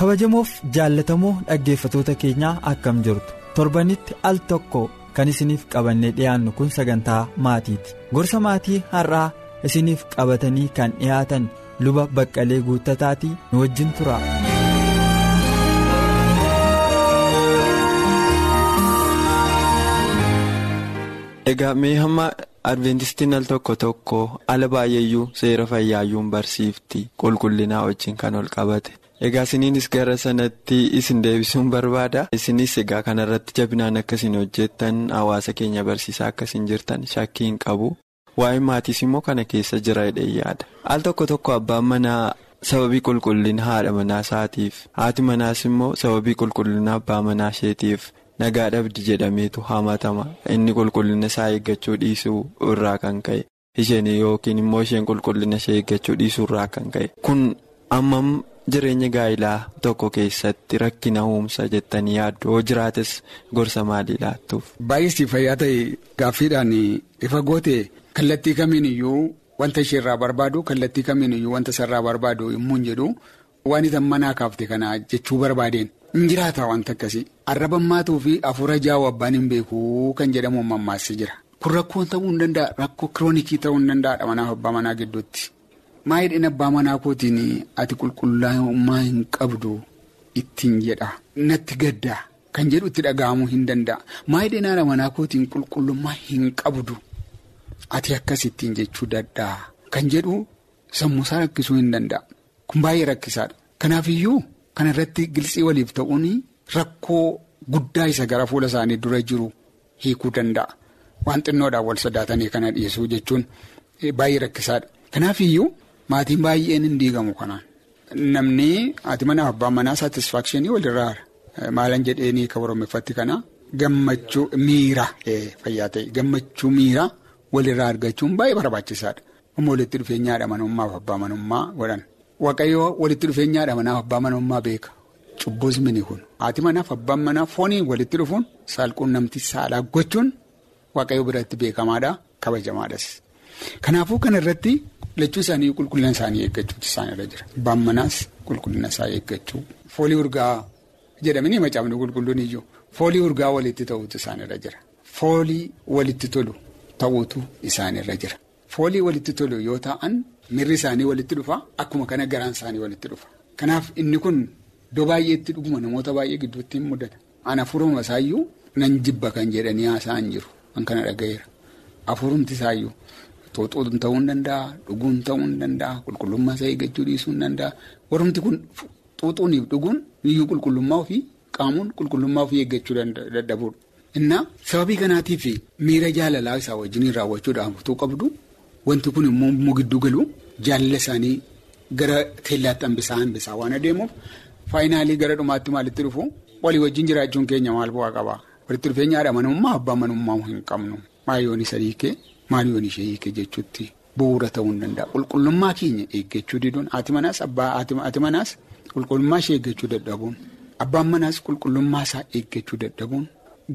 Kabajamoof jaallatamoo dhaggeeffatoota keenyaa akkam jirtu torbanitti al tokko kan isiniif qabannee dhiyaannu kun sagantaa maatiiti gorsa maatii har'aa isiniif qabatanii kan dhiyaatan luba baqqalee guuttataatii nu wajjin tura. egaa mee hamma adventistiin al tokko tokko ala baay'eeyyuu seera fayyaayyuun barsiifti qulqullinaa wajjin kan ol qabate. Egaa isiniinis gara sanatti isin deebisuun barbaada. Isinis egaa kanarratti jabinaan akkasiin hojjettan hawaasa keenya barsiisaa akkasiin jirtan shakkii hin qabu. Waa'ee maatiis immoo kana keessa jira hidhee yaada. Al tokko tokko abbaan manaa sababii qulqullina haadha manaa isaatiif haati manaas immoo sababii qulqullina abbaa manaa isheetiif nagaa dhabdi jedhameetu hamatama. Inni qulqullina isaa eeggachuu dhiisuu irraa kan ka'e isheen yookiin immoo isheen qulqullina ishee eeggachuu dhiisuu irraa kan ka'e. Kun ammam. Jireenya gaa'ilaa tokko keessatti rakkina uumsa jettanii yaaddu hoo jiraates gorsa maalii laattuuf. Baay'isii fayyaa ta'e gaaffiidhaan ifa goote kallattii kamiin iyyuu wanta isheerraa barbaadu kallattii kamiin iyyuu wanta isarraa barbaadu yommuu hin jedhu waan itti manaa kaafte kana jechuu barbaadeen. Hin jiraata wanta akkasii arraba maatuu fi hafuura jaa'u abbaan hin beeku kan jedhamu mammaassi jira. Kun rakkoo ta'uu hin danda'a. Rakkoo kiroonikii ta'uu hin danda'adha manaaf abbaa manaa gidduutti. Maayidhaan abbaa manaa kootiin ati qulqullaa'ummaa hin qabdu ittiin jedha natti gaddaa kan jedhu itti dhaga'amuu hin danda'a. Maayidhaan haadha manaa kootiin qulqullummaa hin qabdu ati akkas ittiin jechuu dadhaa kan jedhu sammuusaa rakkisuu hin danda'a. Kun baay'ee rakkisaadha. Kanaafiyyuu kana irratti gilsii waliif ta'uun rakkoo guddaa isa gara fuula isaanii dura jiru hiikuu danda'a. Waan xinnoodhaan wal sodaatanii kana dhiyeessuu jechuun baay'ee rakkisaadha. Kanaafiyyuu. Maatiin baay'een hin diigamu kanaan namni haati manaa abbaan manaa saatisfaakshinii walirraa maalan jedheenii kan oromeeffatti kana gammachuu miira fayyaa ta'e gammachuu miira walirraa argachuun baay'ee barbaachisaadha. Amma walitti dhufeenya haadha manummaa fi abbaa manummaa godhan waaqayyoo walitti dhufeenya haadha manaa fi abbaa manummaa beeka cubbuus mini kun haati manaa fi abbaan manaa foonii walitti dhufuun saalquun namti saalaa gochuun waaqayyoo biratti beekamaadha kabajamaadhas. Kanaafuu kana irratti lachuu isaanii qulqullina isaanii eeggachuutu isaanirra jira. Abbaan manaas qulqullina isaa eeggachuu. Foolii urgaa jedhamanii macaafni qulqulluun iyyuu foolii urgaa walitti ta'uutu isaanirra jira. Foolii walitti tolu ta'uutu isaanirra jira. Foolii walitti tolu yoo ta'an mirri isaanii walitti dhufa akkuma kana garaan isaanii walitti dhufa. Kanaaf inni kun iddoo baay'eetti dhuguma namoota baay'ee gidduutti hin mudata. Ana afuuruma isaayyuu nan jibba kan jedhanii haasa'an jiru. Kan kana dhaga'eera. Afuurumti isaayyuu. Tooxoon ta'uu hin danda'a dhuguun ta'uu hin danda'a qulqullummaa isaa eeggachuu dhiisuu hin danda'a warrumti kun xuuxuuniif dhuguun iyyuu qulqullummaa ofii qaamuun qulqullummaa ofii eeggachuu dadhabuudha. Innaa sababii kanaatiif miira jaalalaa isaa wajjin raawwachuudhaaf utuu qabdu wanti kun immoo gidduu galu jaalala isaanii gara teellaatti hambisaa hambisaa waan adeemuuf faayinaalii gara dhumaatti maalitti dhufu walii wajjin jiraachuun keenya maal bu'aa qaba walitti dhufeenya haadha manummaa abbaa manummaa hin qabnu maayoon isa hiikee. Maaliyoon ishee hiike jechuutti bu'uura ta'uu hin danda'a. Qulqullummaa keenya eeggachuu diduun haati manaas abbaa haati manaas qulqullummaa ishee eeggachuu dadhabuun abbaan manaas qulqullummaa isaa eeggachuu dadhabuun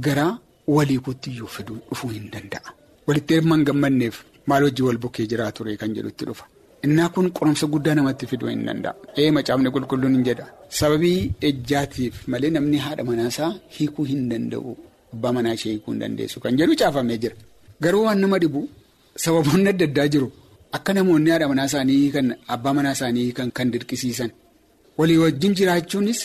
gara walii kootti iyyuu fiduu dhufuu hin danda'a. Walitti hirma hin gammanneef maal hojii wal bukkee jiraa ture kan jedhutti dhufa. Innaa kun qoromsa guddaa namatti fiduu hin danda'a. Ee macaafni qulqulluun hin jedha. Sababii ejjaatiif malee namni haadha manaasaa hiikuu hin danda'u abbaa manaa ishee hiikuu hin dandeessu kan jedhu caafamee jira. Garuu waan nama dhibu sababoonni adda addaa jiru akka namoonni haadha manaa isaanii kan abbaa manaa isaanii kan dirqisiisan walii wajjin jiraachuunis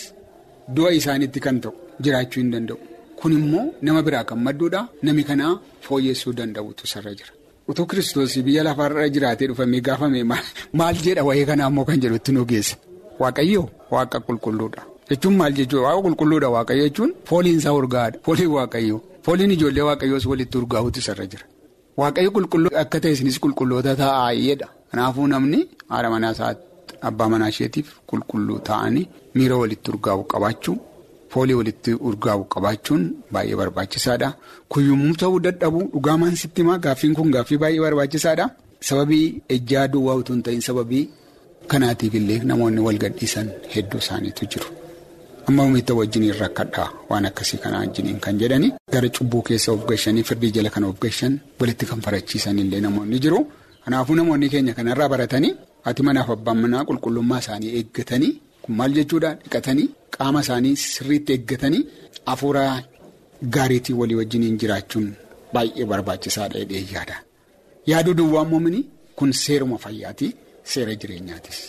du'a isaaniitti kan ta'u jiraachuu hin danda'u. Kun immoo nama biraa kan madduudha nami kanaa fooyyessuu danda'utu sarara jira. Utuu kiristoos biyya lafaarra jiraatee dhufamee gaafame maal jedha wayii kanaa immoo kan jedhutti nu geessa. Waaqayyoo waaqa qulqulluudha. Jechuun maal jechuudha waaqa qulqulluudha waaqayyo jechuun fooliin isaa urgaa'aadha fooliin waaqayyoo. Fooliin ijoollee waaqayyoos walitti urgaa'uutu isarra jira. waaqayyo qulqulluu akka ta'e isinis qulqulloota taa'aa jedha. Kanaafuu namni haadha manaa isaatti abbaa manaa isheetiif qulqulluu ta'anii miira walitti urgaa'u qabaachuu foolii walitti urgaa'u qabaachuun baay'ee barbaachisaadha. Kun yommuu ta'uu dadhabu dhugaamaan sitti himaa gaaffiin kun gaaffii baay'ee barbaachisaadha. Sababii ejjaa duwwaa utuu hin ta'in sababii kanaatiif illee namoonni wal gadhiisan hedduu isaaniitu jiru. Amma uummata wajjiniin rakkadhaa waan akkasii kana wajjiniin kan jedhani gara cubbuu keessa of gashanii firdii jala kan of gashan walitti kan farachiisan illee namoonni jiru. Kanaafuu namoonni keenya kanarraa baratanii haati manaaf abbaan manaa qulqullummaa isaanii eeggatanii kun maal jechuudha dhiqatanii qaama isaanii sirriitti eeggatanii hafuura gaariitii walii wajjiniin jiraachuun baay'ee barbaachisaadha jedhee yaada. Yaaduu duwwaa moomini kun seeruma fayyaati seera jireenyaatis.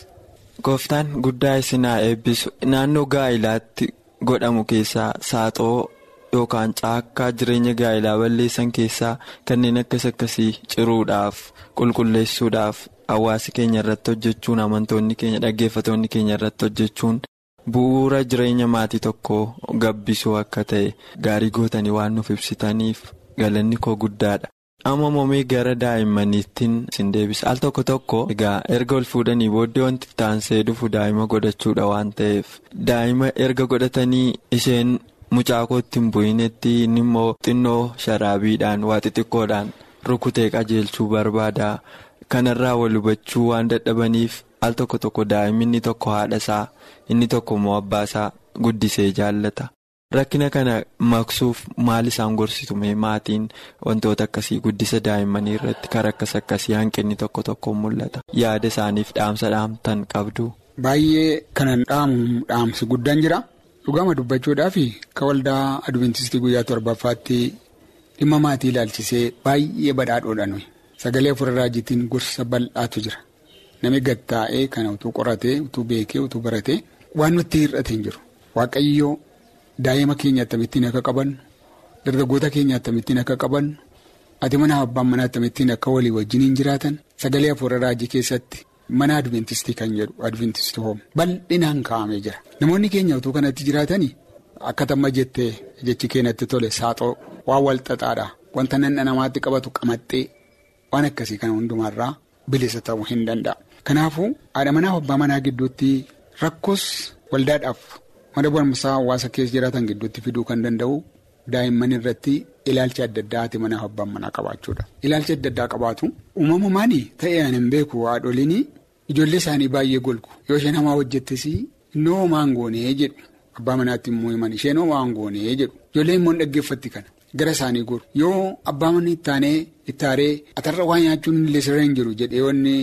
Gooftaan guddaa isin haa eebbisu naannoo gaa'ilaatti godhamu keessaa saaxoo yookaan caakkaa jireenya gaa'ilaa balleessan keessaa kanneen akkas akkasii ciruudhaaf qulqulleessuudhaaf hawaasi keenya irratti hojjechuun amantoonni keenya dhaggeeffatoonni keenya irratti hojjechuun bu'uura jireenya maatii tokkoo gabbisuu akka ta'e gaarii gootanii waan nuuf ibsitaniif galanni koo guddaadha. Moomee gara daa'immaniittiin isin deebisa al tokko tokko egaa erga ol fuudhanii booddee wanti taansee dhufu daa'ima godhachuudha waan ta'eef. Daa'ima erga godhatanii isheen mucaa kootti hin bu'inetti inni immoo xinnoo sharaabiidhaan waa xixiqqoodhaan rukutee qajeelchuu barbaada. Kanarraa wal hubachuu waan dadhabaniif al tokko tokko daa'imni inni tokko haadhasaa inni tokko immoo abbaasaa guddisee jaallata. Rakkina kana maqsuuf maal isaan gorsitu? Mee maatiin wantoota akkasii guddisa daa'immanii irratti karaa akkas akkasii hanqinni tokko tokko mul'ata. Yaada isaaniif dhaamsa dhaamtan qabdu. Baay'ee kanan dhaamu dhaamsi guddaan jira. Dhugama dubbachuudhaaf ka waldaa adventistii guyyaa torbaffaatti dhimma maatii ilaalchisee baay'ee badhaadhoodhaan sagalee afur raajitiin gorsa bal'aatu jira. Namni gattaa'ee kana utuu qoratee utuu beekee utuu baratee waan nutti hir'ate hin jiru. Waaqayyoo. Daa'ima keenya akkamittiin akka qabannu dargaggoota keenya akkamittiin akka qabannu ati mana abbaan manaa akkamittiin akka walii wajjiniin jiraatan sagalee afuura raajii keessatti mana adventistii kan jedhu adventistii hoom bal'inaan kaa'amee jira. Namoonni keenya utuu kanatti jiraatanii akka tamma jettee jechi keenyatti tole saaxoo waan wal xaxaadha wanta nanna namaatti qabatu qamaxxee waan akkasii kana hundumaarraa bilisa ta'uu hin danda'a. Kanaafuu haadha manaa abbaa manaa gidduutti rakkoos waldaadhaaf. Mana barumsaa hawaasa keessa jiraatan gidduutti fiduu kan danda'u daa'imman irratti ilaalcha adda addaa haati manaa abbaan manaa qabaachuudha. Ilaalcha adda addaa qabaatu uumamumaan ta'ee ani hin beeku haadholiin ijoollee isaanii baay'ee golgu. Yoo isheen hamaa hojjettes innoo homaan goonee jedhu. Abbaa manaatti immoo himan isheen homaan goonee jedhu. Ijoolleen immoo dhaggeeffatti kana. Gara isaanii goru. Yoo abbaa manni ittaanee ittaaree atarra waa nyaachuun illee sirra hin jiru jedhee wanni.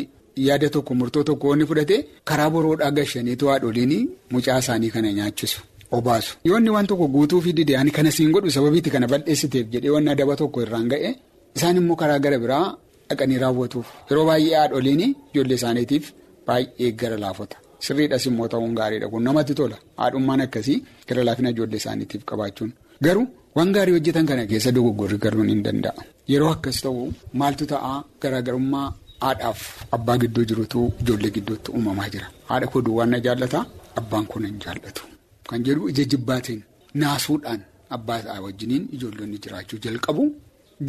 Yaada tokko murtoo tokko wanni fudhate karaa boroodhaa gashaniitu haadholiin mucaa isaanii kana nyaachisu obaasu. Yoonni waan tokko guutuu fi didee ani kana siin godhu sababiitti kana bal'eessiteef jedhee wanna adaba tokko irraan ga'e isaan immoo karaa gara biraa dhaqanii raawwatuuf yeroo baay'ee haadholiin ijoollee isaaniitiif baay'ee gara laafota. Sirriidhas immoo ta'uun gaariidha kun namatti tola haadhummaan akkasii gara laafina ijoollee isaaniitiif qabaachuun garuu waan gaarii hojjetan kana keessa dogoggorri galuun hin danda'a. Yeroo akkas ta'u maaltu ta'a garaagarummaa. Haadhaaf abbaa gidduu jirutu ijoollee gidduutti uumamaa jira. Haadha koo duwwaan na jaallata abbaan kun hin jaallatu. Kan jedhu ija jibbaatiin naasuudhaan abbaa isaa wajjiniin ijoollonni jiraachuu jalqabu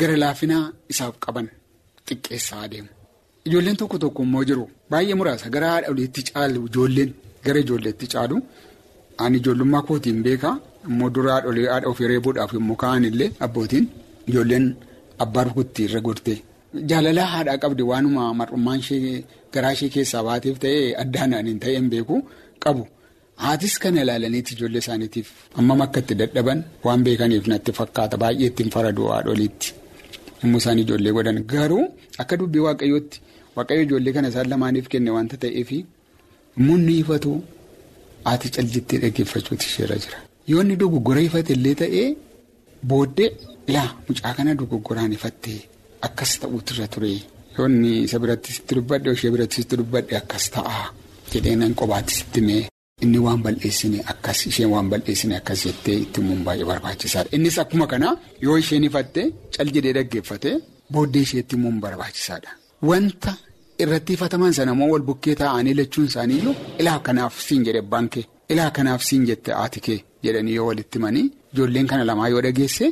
gara laafinaa isaaf qaban xiqqeessaa adeemu. Ijoolleen tokko tokko immoo jiru baay'ee muraasa gara haadha oliitti caalu ijoolleen gara ijoolleetti caalu ani ijoollummaa kootiin beekaa immoo dura haadha ofii reebuudhaaf yommuu ka'an illee abbootiin ijoolleen abbaa rukutti irra gortee. Jaalalaa haadhaa qabdi waanuma mar'ummaan ishee garaa ishee keessaa baateef ta'ee addaan hin ta'een beeku qabu. Haatis kana ilaalaniiti ijoollee isaaniitiif hammam akka itti dadhaban waan beekaniif natti fakkaata baay'ee ittiin faradu haadholiitti. Yommuu isaan ijoollee godhan garuu akka dubbii waaqayyootti waaqayyo ijoollee kana isaan lamaaniif kenne waanta ta'eef munni ifatu haati caljittee dhaggeeffachuuti isheerra jira. Yoo inni dogoggora ifate illee ta'ee booddee ilaa mucaa kana dogoggoraan ifattee. Akkas ta'uutu irra ture yoonni isa biratti sitti dubbadhe ishee biratti sitti dubbadhe akkas ta'a jedhee nan qobaatti sitti mee inni waan bal'eessine akkas isheen waan bal'eessine akkas jettee itti himuun baay'ee barbaachisaadha. Innis akkuma kanaa yoo isheen ifatte cal jedhee dhaggeeffate booddee isheetti himuun barbaachisaadha. Wanta irratti ifataman sana immoo wal bukkee taa'anii lachuun isaaniiyyuu ilaa kanaaf siin jedhe abbaan kee ilaa kanaaf siin jette haati kee jedhanii yoo walitti himanii ijoolleen kana lamaa yoo dhageesse.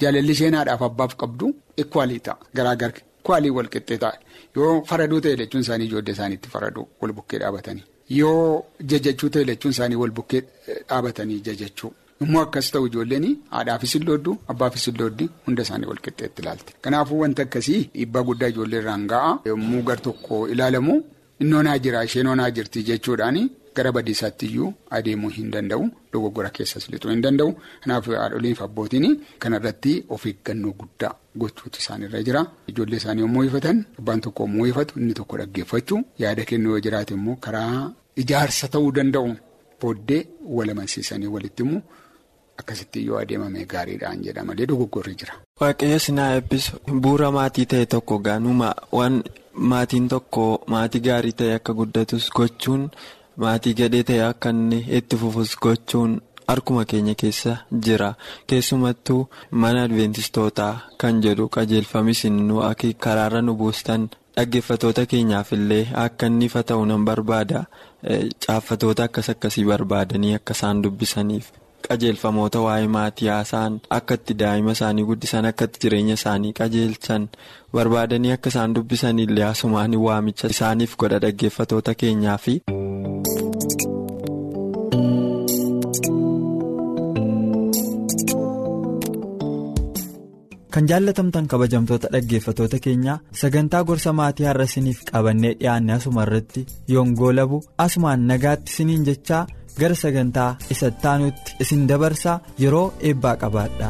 Jaalalli isheen haadhaaf abbaaf qabdu ekwaalii ta'a garaagar ekwaalii wal qixxee ta'a yoo faraduu ta'e jechuun isaanii ijoollee isaaniitti faraduu wal bukkee dhaabatanii yoo jajachuu ta'e jechuun isaanii wal bukkee dhaabatanii jajachuu. Immoo akkas ta'u ijoolleen haadhaafis illooddu abbaafis illooddi hunda isaanii wal qixxeetti ilaalte. Kanaafuu wanta akkasii dhiibbaa guddaa ijoollee irraan ga'a. Yommuu gar tokko ilaalamu innoonaa jira isheen onaa jirti jechuudhaan gara badiisaatti iyyuu adeemuu hin danda'u. Dogoggora keessas lixuu hin danda'u. Kanaaf haadholiin fi abbootiin kanarratti of eeggannoo guddaa gochuutu isaanirra jira. Ijoollee isaanii yommuu ifatan abbaan tokko yommuu ifatu inni tokko dhaggeeffachuu yaada kennuu yoo jiraate immoo karaa ijaarsa ta'uu danda'u booddee wal amansiisanii walitti immoo. Akkasitti yoo adeemame gaariidhaan jedha malee dogoggorri jira. Waaqayyo sinaa eebbisu bu'uura maatii ta'e tokko gaanuma waan maatiin tokko maatii gaarii ta'e akka guddatus gochuun maatii gadhee ta'e akka inni itti fufus gochuun harkuma keenya keessa jira keessumattuu mana adventistootaa kan jedhu qajeelfamis nu karaarra nu buustan dhaggeeffatoota keenyaaf illee akka inni ifa ta'u nan barbaada caaffatoota akkas akkasii barbaadanii akka isaan dubbisaniif. qajeelfamoota waa'ee maatii haasa'an akka itti daa'ima isaanii guddisan akka itti jireenya isaanii qajeelchan barbaadanii akka isaan dubbisan illee asumaan waamicha isaaniif godha dhaggeeffatoota keenyaafi. kan jaallatamtan kabajamtoota dhaggeeffatoota keenyaa sagantaa gorsa maatii har'a isiniif qabannee dhiyaanne asuma irratti yoongoo labu asumaan nagaatti isiniin jechaa. gara sagantaa isa taanutti isin dabarsaa yeroo eebbaa qabaadha.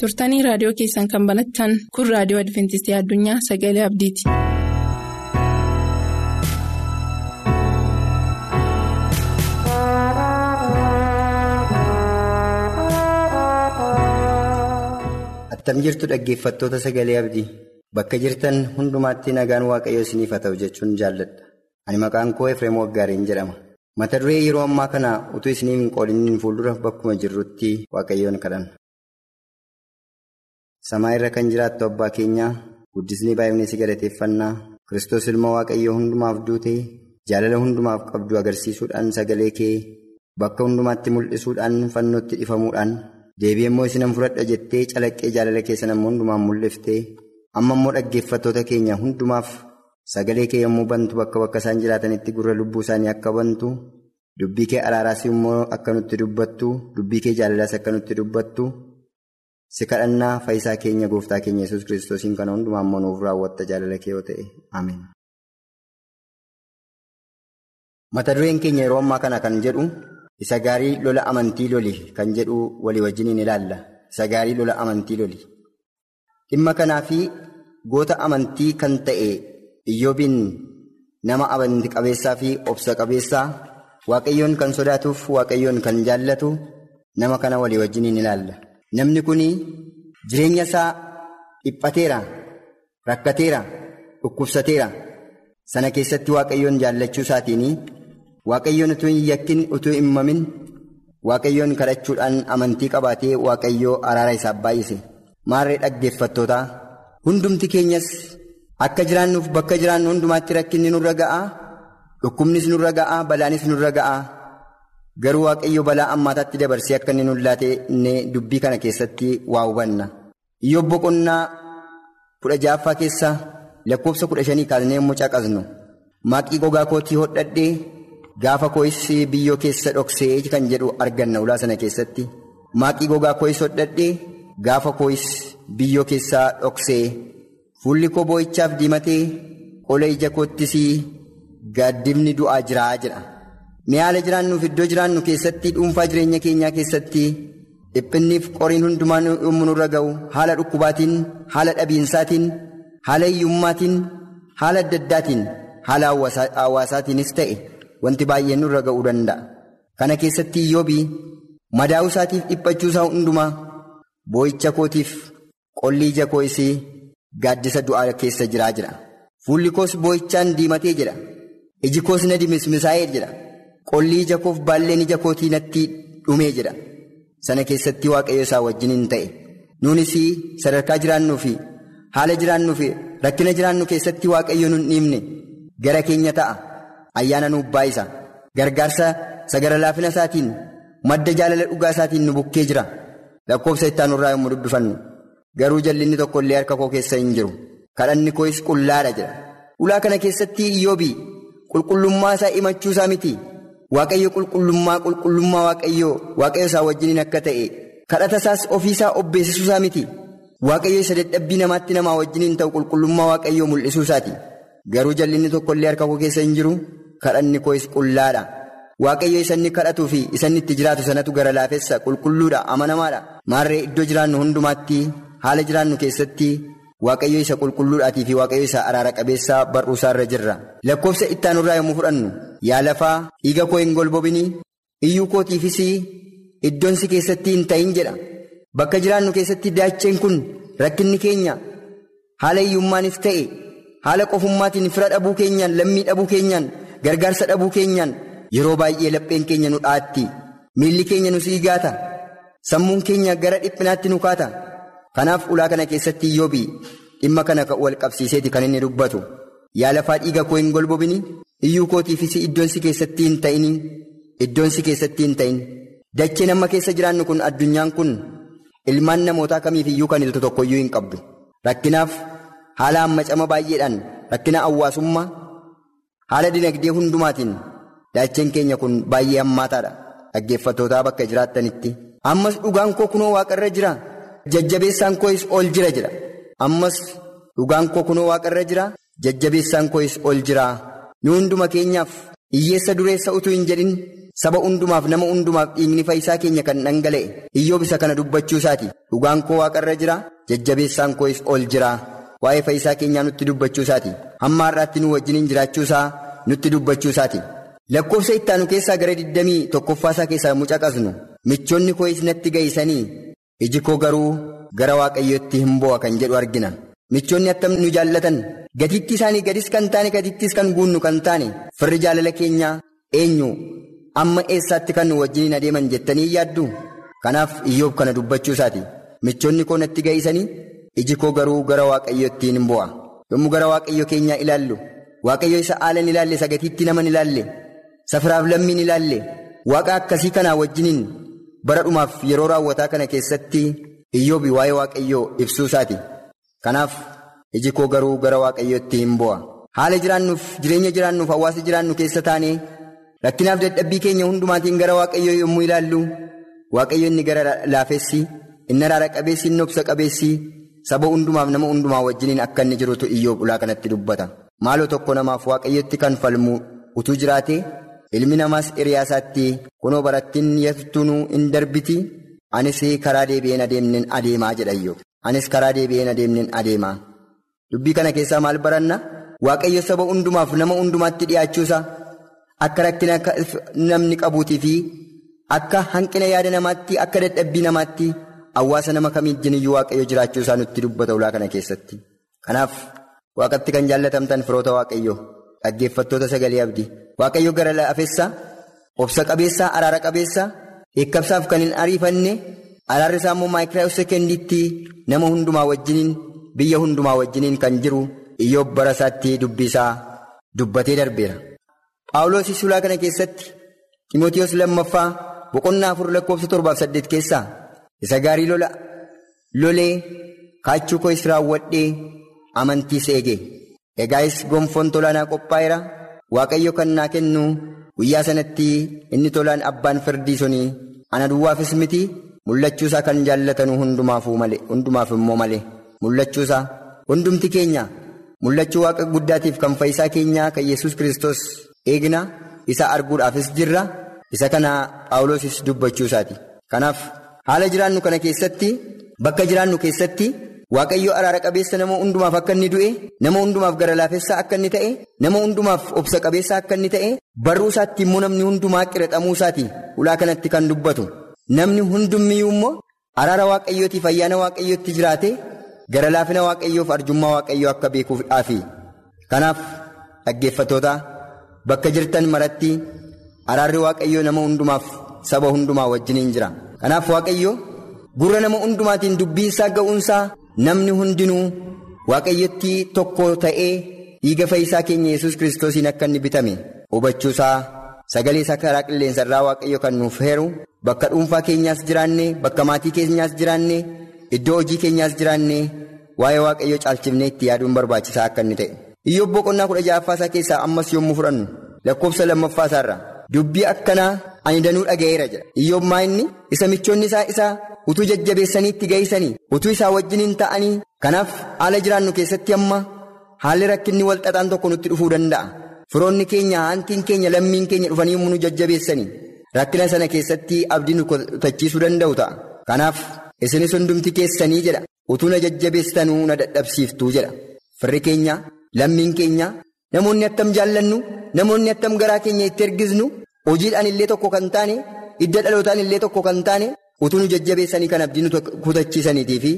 Turtanii raadiyoo keessan kan banattan kun raadiyoo adventistii addunyaa sagalee abdiiti. attam jirtu dhaggeeffattoota sagalee abdii bakka jirtan hundumaatti nagaan waaqayyoo isiniif haa ta'u jechuun jaalladha ani maqaan koo efreem waggaariin jedhama mata duree yeroo ammaa kana utuu isiniif hin qoodiniin fuuldura bakkuma jirrutti waaqayyoon kadhanna. Samaa irra kan jiraattu abbaa keenyaa guddisnii baay'inni si galateeffannaa kiristoos ilma waaqayyoo hundumaaf duute jaalala hundumaaf qabdu agarsiisuudhaan sagalee kee bakka hundumaatti mul'isuudhaan fannootti dhifamuudhaan. deebi'ee immoo isinan fudhadha jettee calaqqee jaalala keessan ammoo hundumaan mul'iftee amma immoo dhaggeeffattoota keenya hundumaaf sagalee kee yommuu bantu bakka bakka isaan jiraatanitti gurra lubbuu isaanii akka bantu dubbii kee araaraas immoo akka nutti dubbattu dubbii kee jaalalaas akka nutti dubbattu si kadhannaa fayyisaa keenya gooftaa keenya yesus kiristoosiin kana hundumaa immoo nuuf raawwatta jaalala kee yoo ta'e ameen. mata dureen keenya yeroo ammaa kana kan jedhu. Isa gaarii lola amantii loli kan jedhu walii wajjiniin ilaalla. Isa gaarii lola amantii loli. Dhimma kanaa fi goota amantii kan ta'e iyyoobiin nama amantii qabeessaa fi obsa qabeessaa waaqayyoon kan sodaatuuf waaqayyoon kan jaallatu nama kana walii wajjiniin ilaalla. Namni kun jireenya isaa dhiphateera, rakkateera, dhukkubsateera. Sana keessatti waaqayyoon jaallachuu isaatiin. Waaqayyoon utuu hin yakkin utuu hin mamin waaqayyoon kadhachuudhaan amantii qabaatee waaqayyoo araara isaaf baay'ise maarree dhaggeeffattootaa hundumti keenyas akka jiraannuuf bakka jiraannu hundumaatti rakkinni nurra ga'aa dhukkubnis nurra ga'aa balaanis nurra ga'aa garuu waaqayyo balaa ammaataatti dabarsee akka inni nuun laatee dubbii kana keessatti waa hubanna iyyoob boqonnaa kudha ja'affaa keessaa lakkoofsa kudha shanii kaasnee yommuu caqasnu maaqii gogaa kootii hodhadhee. Gaafa koo'is biyyoo keessa dhoksee kan jedhu arganna ulaa sana keessatti maaqii gogaa koo'is hodhadhee gaafa koo'is biyyoo keessaa dhoksee fuulli koo boo'ichaaf diimatee qola ija koottis gaaddibni du'aa jiraa jedha. Mee haala jiraannuuf iddoo jiraannu keessatti dhuunfaa jireenya keenyaa keessatti dhiphinniif qoriin hundumaan yommuu nurra ga'u haala dhukkubaatiin haala dhabiinsaatiin haala hiyyummaatiin haala adda addaatiin haala hawaasaatiinis ta'e. Wanti baay'een nurra ga'uu danda'a. Kana keessatti iyyoobii madaa'uu isaatiif dhiphachuu isaa hundumaa boo'icha kootiif qolli ija koo'is gaaddisa du'aa keessa jiraa jira. Fuulli koos boo'ichaan diimatee jira. Iji koos na dimismisaa'ee jira. Qolli ija koof baalleen ija kootii natti dhumee jira. Sana keessatti waaqayyo isaa wajjin hin ta'e. Nuunis sadarkaa jiraannuu fi haala jiraannuu fi rakkina jiraannu keessatti waaqayyo nun dhiibne gara keenya ta'a. Ayyaana nuuf baay'isa gargaarsa sagara laafina isaatiin madda jaalala dhugaa isaatiin nu bukkee jira lakkoofsa itti irraa yommuu dubbifannu garuu jallinni tokko illee harka koo keessa hin jiru kadhanni koos qullaadha jira ulaa kana keessatti iyyoobii qulqullummaa isaa himachuu isaa miti waaqayyo qulqullummaa qulqullummaa waaqayyoo waaqayyo isaa wajjiniin akka ta'e kadhata isaas ofii isaa obbeessisuu isaa miti waaqayyo isa dadhabbii namaatti namaa wajjiniin ta'u qulqullummaa waaqayyoo mul'isuu isaati garuu jallinni tokko illee harka koo keessa hin jiru. Kadhanni koos qullaadha. Waaqayyo isa inni kadhatuu fi isa inni itti jiraatu sanatu gara laafessa qulqulluudha amanamaadha. Maarree iddoo jiraannu hundumaatti haala jiraannu keessatti waaqayyo isa qulqulluudhaatii fi waaqayyo isa araara qabeessaa bar'uusaa irra jirra. Lakkoofsa itti aanurraa yommuu fudhannu yaa lafaa dhiiga koo hin golbobinii iyyuu kootiifis iddoon si keessatti hin ta'in jedha. Bakka jiraannu keessatti daacheen kun rakkinni keenya haala hiyyummaanis ta'e haala qofummaatiin fira dhabuu keenyaan lammii dhabuu keenyaan. Gargaarsa dhabuu keenyaan yeroo baay'ee lapheen keenya nu dhaatti miilli keenya nu siigaata sammuun keenya gara dhiphinaatti nu kaata kanaaf ulaa kana keessatti iyyoobii dhimma kana wal qabsiiseeti kan inni dubbatu yaa lafaa dhiiga koo hin golbobini iyyuu kootiifis iddoon si keessatti hin ta'ini iddoon si keessatti hin ta'in dacheen amma keessa jiraannu kun addunyaan kun ilmaan namootaa kamiif iyyuu kan iltu tokkoyyuu hin qabdu rakkinaaf haala hammacama baay'eedhaan rakkina hawaasummaa. Haala dinagdee hundumaatiin daacheen keenya kun baay'ee hammaataadha. Dhaggeeffattootaa bakka jiraattanitti. Ammas dhugaan koo kunoo waaqarra jira. Jajjabeessaan koos ol jira jira. Ammas dhugaan koo kunoo waaqarra jira. Jajjabeessaan koos ol jira. Nu hunduma keenyaaf hiyyeessa dureessa utuu hin jedhin saba hundumaaf nama hundumaaf dhiigni fayyisaa keenya kan dhangala'e iyyoob isa kana dubbachuu isaati dhugaan koo waaqarra jira jajjabeessaan koos ol jira waa'ee fayyisaa keenyaa nutti dubbachuu isaati hamma har'aatti nu wajjiniin jiraachuu isaa nutti dubbachuu isaati. lakkoofsa ittaanu keessaa gara 20 tokkoffaasaa keessaa mucaqasnu michoonni koos natti gahisanii iji koo garuu gara waaqayyootti hin bu'a kan jedhu argina michoonni attam nu jaallatan gatiitti isaanii gadis kan taane gatiittis kan guunnu kan taane firri jaalala keenyaa eenyu amma eessaatti kan nu wajjiniin adeeman jettanii yaaddu? Kanaaf iyyoob kana dubbachuu isaati. Michoonni koo natti gahisanii iji koo garuu gara waaqayyootti hin bu'a yommuu gara waaqayyo keenyaa ilaallu waaqayyo isa aalan ilaalle isa gatiitti naman ilaalle. safiraaf lammiin ilaalle waaqa akkasii kanaa wajjiniin bara dhumaaf yeroo raawwataa kana keessatti iyyoobi waa'ee waaqayyoo ibsuu isaati kanaaf iji koo garuu gara waaqayyootti hin bu'a haala jiraannuuf jireenya jiraannuuf hawaasa jiraannu keessa taanee rakkinaaf dadhabbii keenya hundumaatiin gara waaqayyoo yommuu ilaallu waaqayyo inni gara laafessi inni araara qabeessi inni obsa qabeessi saba hundumaaf nama hundumaa wajjiniin akka inni jirutu iyyoob ulaa kanatti dubbata maaloo tokko namaaf waaqayyotti kan falmu utuu jiraate. Ilmi namaas hiriyaasaatti kunoo barattiin yattunuu hin darbiti. Anis karaa deebi'een adeemneen adeemaa jedha iyyoob anis karaa deebi'een adeemneen adeemaa. Dubbii kana keessaa maal baranna? Waaqayyo saba hundumaaf nama hundumaatti dhiyaachuusaa akka rakkina namni qabuutii fi akka hanqina yaada namaatti akka dadhabbii namaatti hawaasa nama kamiijjiniyyuu waaqayyo jiraachuusaa nutti dubbata ulaa kana keessatti. Kanaaf waaqatti kan jaallatamtan firoota waaqayyo. Dhaggeeffattoota sagalee abdii waaqayyo gara laafessaa obsa qabeessaa araara qabeessaa eekkabsaaf kan hin ariifanne araarri isaa immoo maayikiraayi sekendiitti nama hundumaa wajjiniin biyya hundumaa wajjiniin kan jiru iyyoob bara isaatti dubbisaa dubbatee darbeera. Paawuloos sulaa kana keessatti Timootiyoos lammaffaa boqonnaa afur lakkoofsa torbaaf saddeet keessaa isa gaarii lola lolee kaachuu koo raawwadhee amantiis eege. Egaayis gonfoon tolaanaa qophaa'eera? Waaqayyo kan naa kennu guyyaa sanatti inni tolaan abbaan firdii suni ana duwwaafis miti mul'achuusaa kan jaallatanu hundumaaf immoo malee. Mul'achuusaa hundumti keenya? Mul'achuu waaqa guddaatiif kan fayyisaa keenyaa kan yesus kristos eegna? Isa arguudhaafis jirra? Isa kana paawuloosis dubbachuusaati kanaaf haala jiraannu kana keessatti bakka jiraannu keessatti. Waaqayyo araara qabeessa nama hundumaaf akka inni du'e nama hundumaaf gara laafessaa akka inni ta'e nama hundumaaf obsa qabeessa akka inni ta'e barruu isaatti immoo namni hundumaa qiraxamuu isaati ulaa kanatti kan dubbatu namni hundummiyyuu immoo araara waaqayyootiif ayyaana waaqayyootti jiraate gara laafina waaqayyoof arjummaa waaqayyoo akka beekuufdhaafi kanaaf dhaggeeffatoota bakka jirtan maratti araarri waaqayyoo nama hundumaaf saba hundumaa wajjiniin jira kanaaf waaqayyo gurra nama hundumaatiin dubbiinsaa ga'uunsaa. Namni hundinuu waaqayyotti tokko ta'ee dhiiga fayyisaa keenya yesus kiristoosiin akka inni bitame hubachuusaa sagalee isaa karaa qilleensa irraa waaqayyo kan nuuf heeru bakka dhuunfaa keenyaas jiraanne bakka maatii keenyaas jiraanne iddoo hojii keenyaas jiraanne waa'ee waaqayyo caalchifnee itti yaaduun barbaachisaa akka inni ta'e. Iyyoob boqonnaa kudha ja'affaasaa keessaa ammas yommuu fudhannu lakkoofsa lammaffaasaarra dubbii akkanaa ani danuu dhaga'eera jedha. Iyyoob maa inni? Isa michoonni isaa isaa. utuu jajjabeessanii itti gahisanii utuu isaa wajjiniin ta'anii kanaaf haala jiraannu keessatti amma haalli rakkinni walxaxaan tokko nutti dhufuu danda'a. Firoonni keenya haantiin keenya lammiin keenya dhufanii yommuu nu jajjabeessanii. Rakkina sana keessatti abdii nu kutachiisuu danda'u ta'a. Kanaaf isinis hundumti keessanii jedha. Utuu na jajjabeessanuu na dadhabsiiftuu jedha. Firri keenya lammiin keenya namoonni attam jaallannu namoonni attam garaa keenya itti ergisnu hojiidhaan illee tokko kan taane hidda dhalootaan illee tokko kan taane. utuu nu jajjabeessanii kan abdii nu kutachiisaniitii fi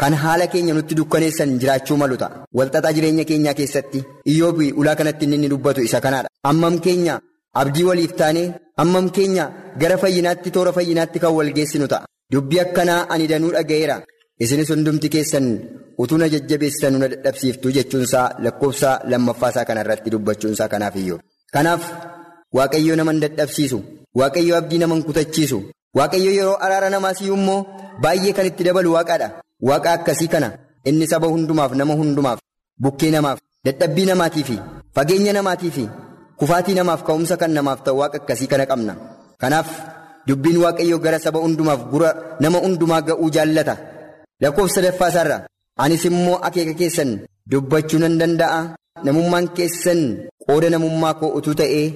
kan haala keenya nutti dukkaneessan jiraachuu malu ta'a. Walxaxaa jireenya keenyaa keessatti iyyoobi ulaa kanatti inni dubbatu isa kanaadha. Ammam keenya abdii waliif taanee ammam keenya gara fayyinaatti toora fayyinaatti kan wal geessinu ta'a. Dubbii akkanaa ani danuu dhaga'eera isinis hundumti keessan utuu na jajjabeessanuu na dadhabsiiftuu jechuunsaa lakkoofsa lammaffaasaa kanarratti dubbachuunsaa kanaaf iyyoo kanaaf waaqayyo nama dadhabsiisu waaqayyo abdii nama kutachiisu. Waaqayyo yeroo araara namaas immoo baay'ee kan itti dabalu waaqaadha. Waaqa akkasii kana inni saba hundumaaf nama hundumaaf bukkee namaaf dadhabbii namaatii fi fageenya namaatii fi kufaatii namaaf ka'umsa kan namaaf ta'u waaqa akkasii kana qabna. Kanaaf dubbiin waaqayyo gara saba hundumaaf nama hundumaa ga'uu jaallata. Lakkoofsa sadaffaasaarra anis immoo akeeka keessan dubbachuu nan danda'a. Namummaan keessan qooda namummaa koo utuu ta'ee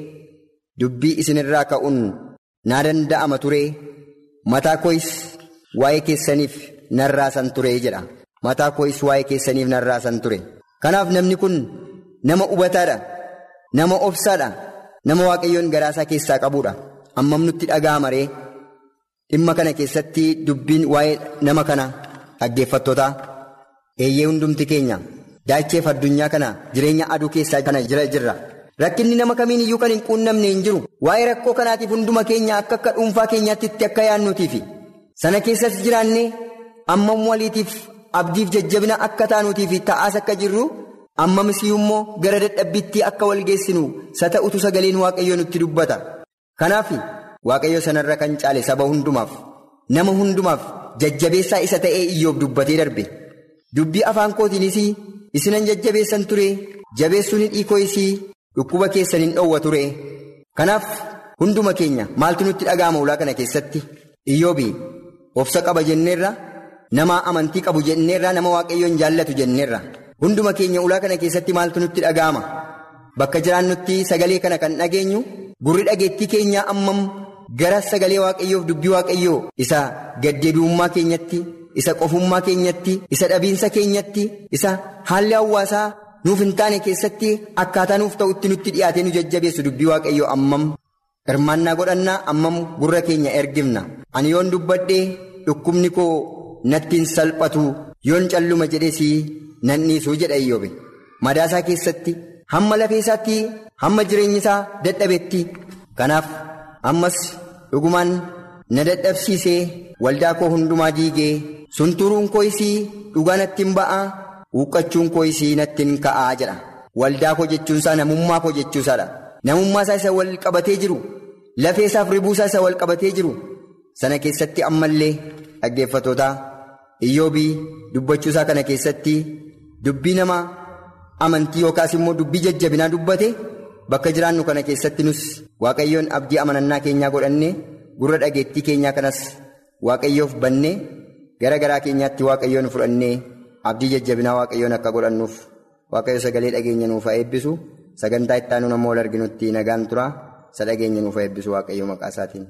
dubbii isinirraa ka'uun naa danda'ama ture. Mataa koo'is waa'ee keessaniif narraasan ture jedha. Mataa koo'is waa'ee keessaniif narraasan ture. Kanaaf namni kun nama hubataadha nama obsaadha. Nama waaqayyoon garaasaa keessaa qabuudha. Ammam nutti dhaga'ama ree dhimma kana keessatti dubbiin waa'ee nama kana dhaggeeffattootaa eeyyee hundumti keenya daacheef addunyaa kana jireenya aduu keessaa kana jira jirra. Rakkinni nama kamiin iyyuu kan hin quunnamne hin jiru. Waa'ee rakkoo kanaatiif hunduma keenya akka akka dhuunfaa keenyaatti itti akka yaadnuutiifi sana keessas jiraannee ammam waliitiif abdiif jajjabina akka taanuutiifi ta'aas akka jirru ammamis immoo gara dadhabbiitti akka wal geessinu sa ta'utu sagaleen waaqayyoo nutti dubbata. Kanaaf waaqayyo sanarra kan caale saba hundumaaf nama hundumaaf jajjabeessaa isa ta'ee iyyoof dubbatee darbe. Dubbii afaan kootiinis isinan jajjabeessan ture jabeessuun dhiikoo isii. Dhukkuba keessan hin dhoowwa ture. Kanaaf hunduma keenya maaltu nutti dhaga'ama ulaa kana keessatti? Iyyoobii obsa qaba jenneerra nama amantii qabu jenneerra nama waaqayyoon jaallatu jenneerra. Hunduma keenya ulaa kana keessatti maaltu nutti dhaga'ama? Bakka jiraannutti sagalee kana kan dhageenyu gurri dhageettii keenyaa ammam gara sagalee waaqayyoof dubbii waaqayyoo isa gaddeebi'ummaa keenyatti isa qofummaa keenyatti isa dhabiinsa keenyatti isa haalli hawaasaa. nuuf hin taane keessatti akkaataa nuuf ta'utti nutti dhiyaatee nu jajjabeessu dubbii waaqayyoo ammam hirmaannaa godhannaa ammam gurra keenya ergifna ani yoon dubbadhee dhukkubni koo natti hin salphatu yoon calluma jedhees nan dhiisuu jedha iyyoobe madaasaa keessatti hamma lafeesaatti hamma jireenyi isaa dadhabetti kanaaf ammas dhugumaan na dadhabsiisee waldaa koo hundumaa diigee sunturuun koo isii dhugaa natti hin ba'aa. Huqqachuun koo isii natti hin ka'aa jedha. Waldaa koo jechuunsaa namummaa koo jechuusaadha. Namummaa isaa isa wal qabatee jiru. Lafeesaaf ribuusaa isa wal qabatee jiru. Sana keessatti ammallee dhaggeeffatootaa iyyoobii dubbachuusaa kana keessatti dubbii nama amantii yookaas immoo dubbii jajjabinaa dubbate bakka jiraannu kana keessatti nus waaqayyoon abdii amanannaa keenyaa godhannee gurra dhageettii keenyaa kanas waaqayyoof bannee gara garaa keenyaatti waaqayyoon fudhannee. abdii jajjabinaa waaqayyoon akka godhannuuf waaqayyo sagalee dhageenya nuuf haa eebbisu sagantaa itti aanu nama wal arginutti nagaan tura isa dhageenya nuuf haa eebbisu waaqayyo maqaa isaatiin.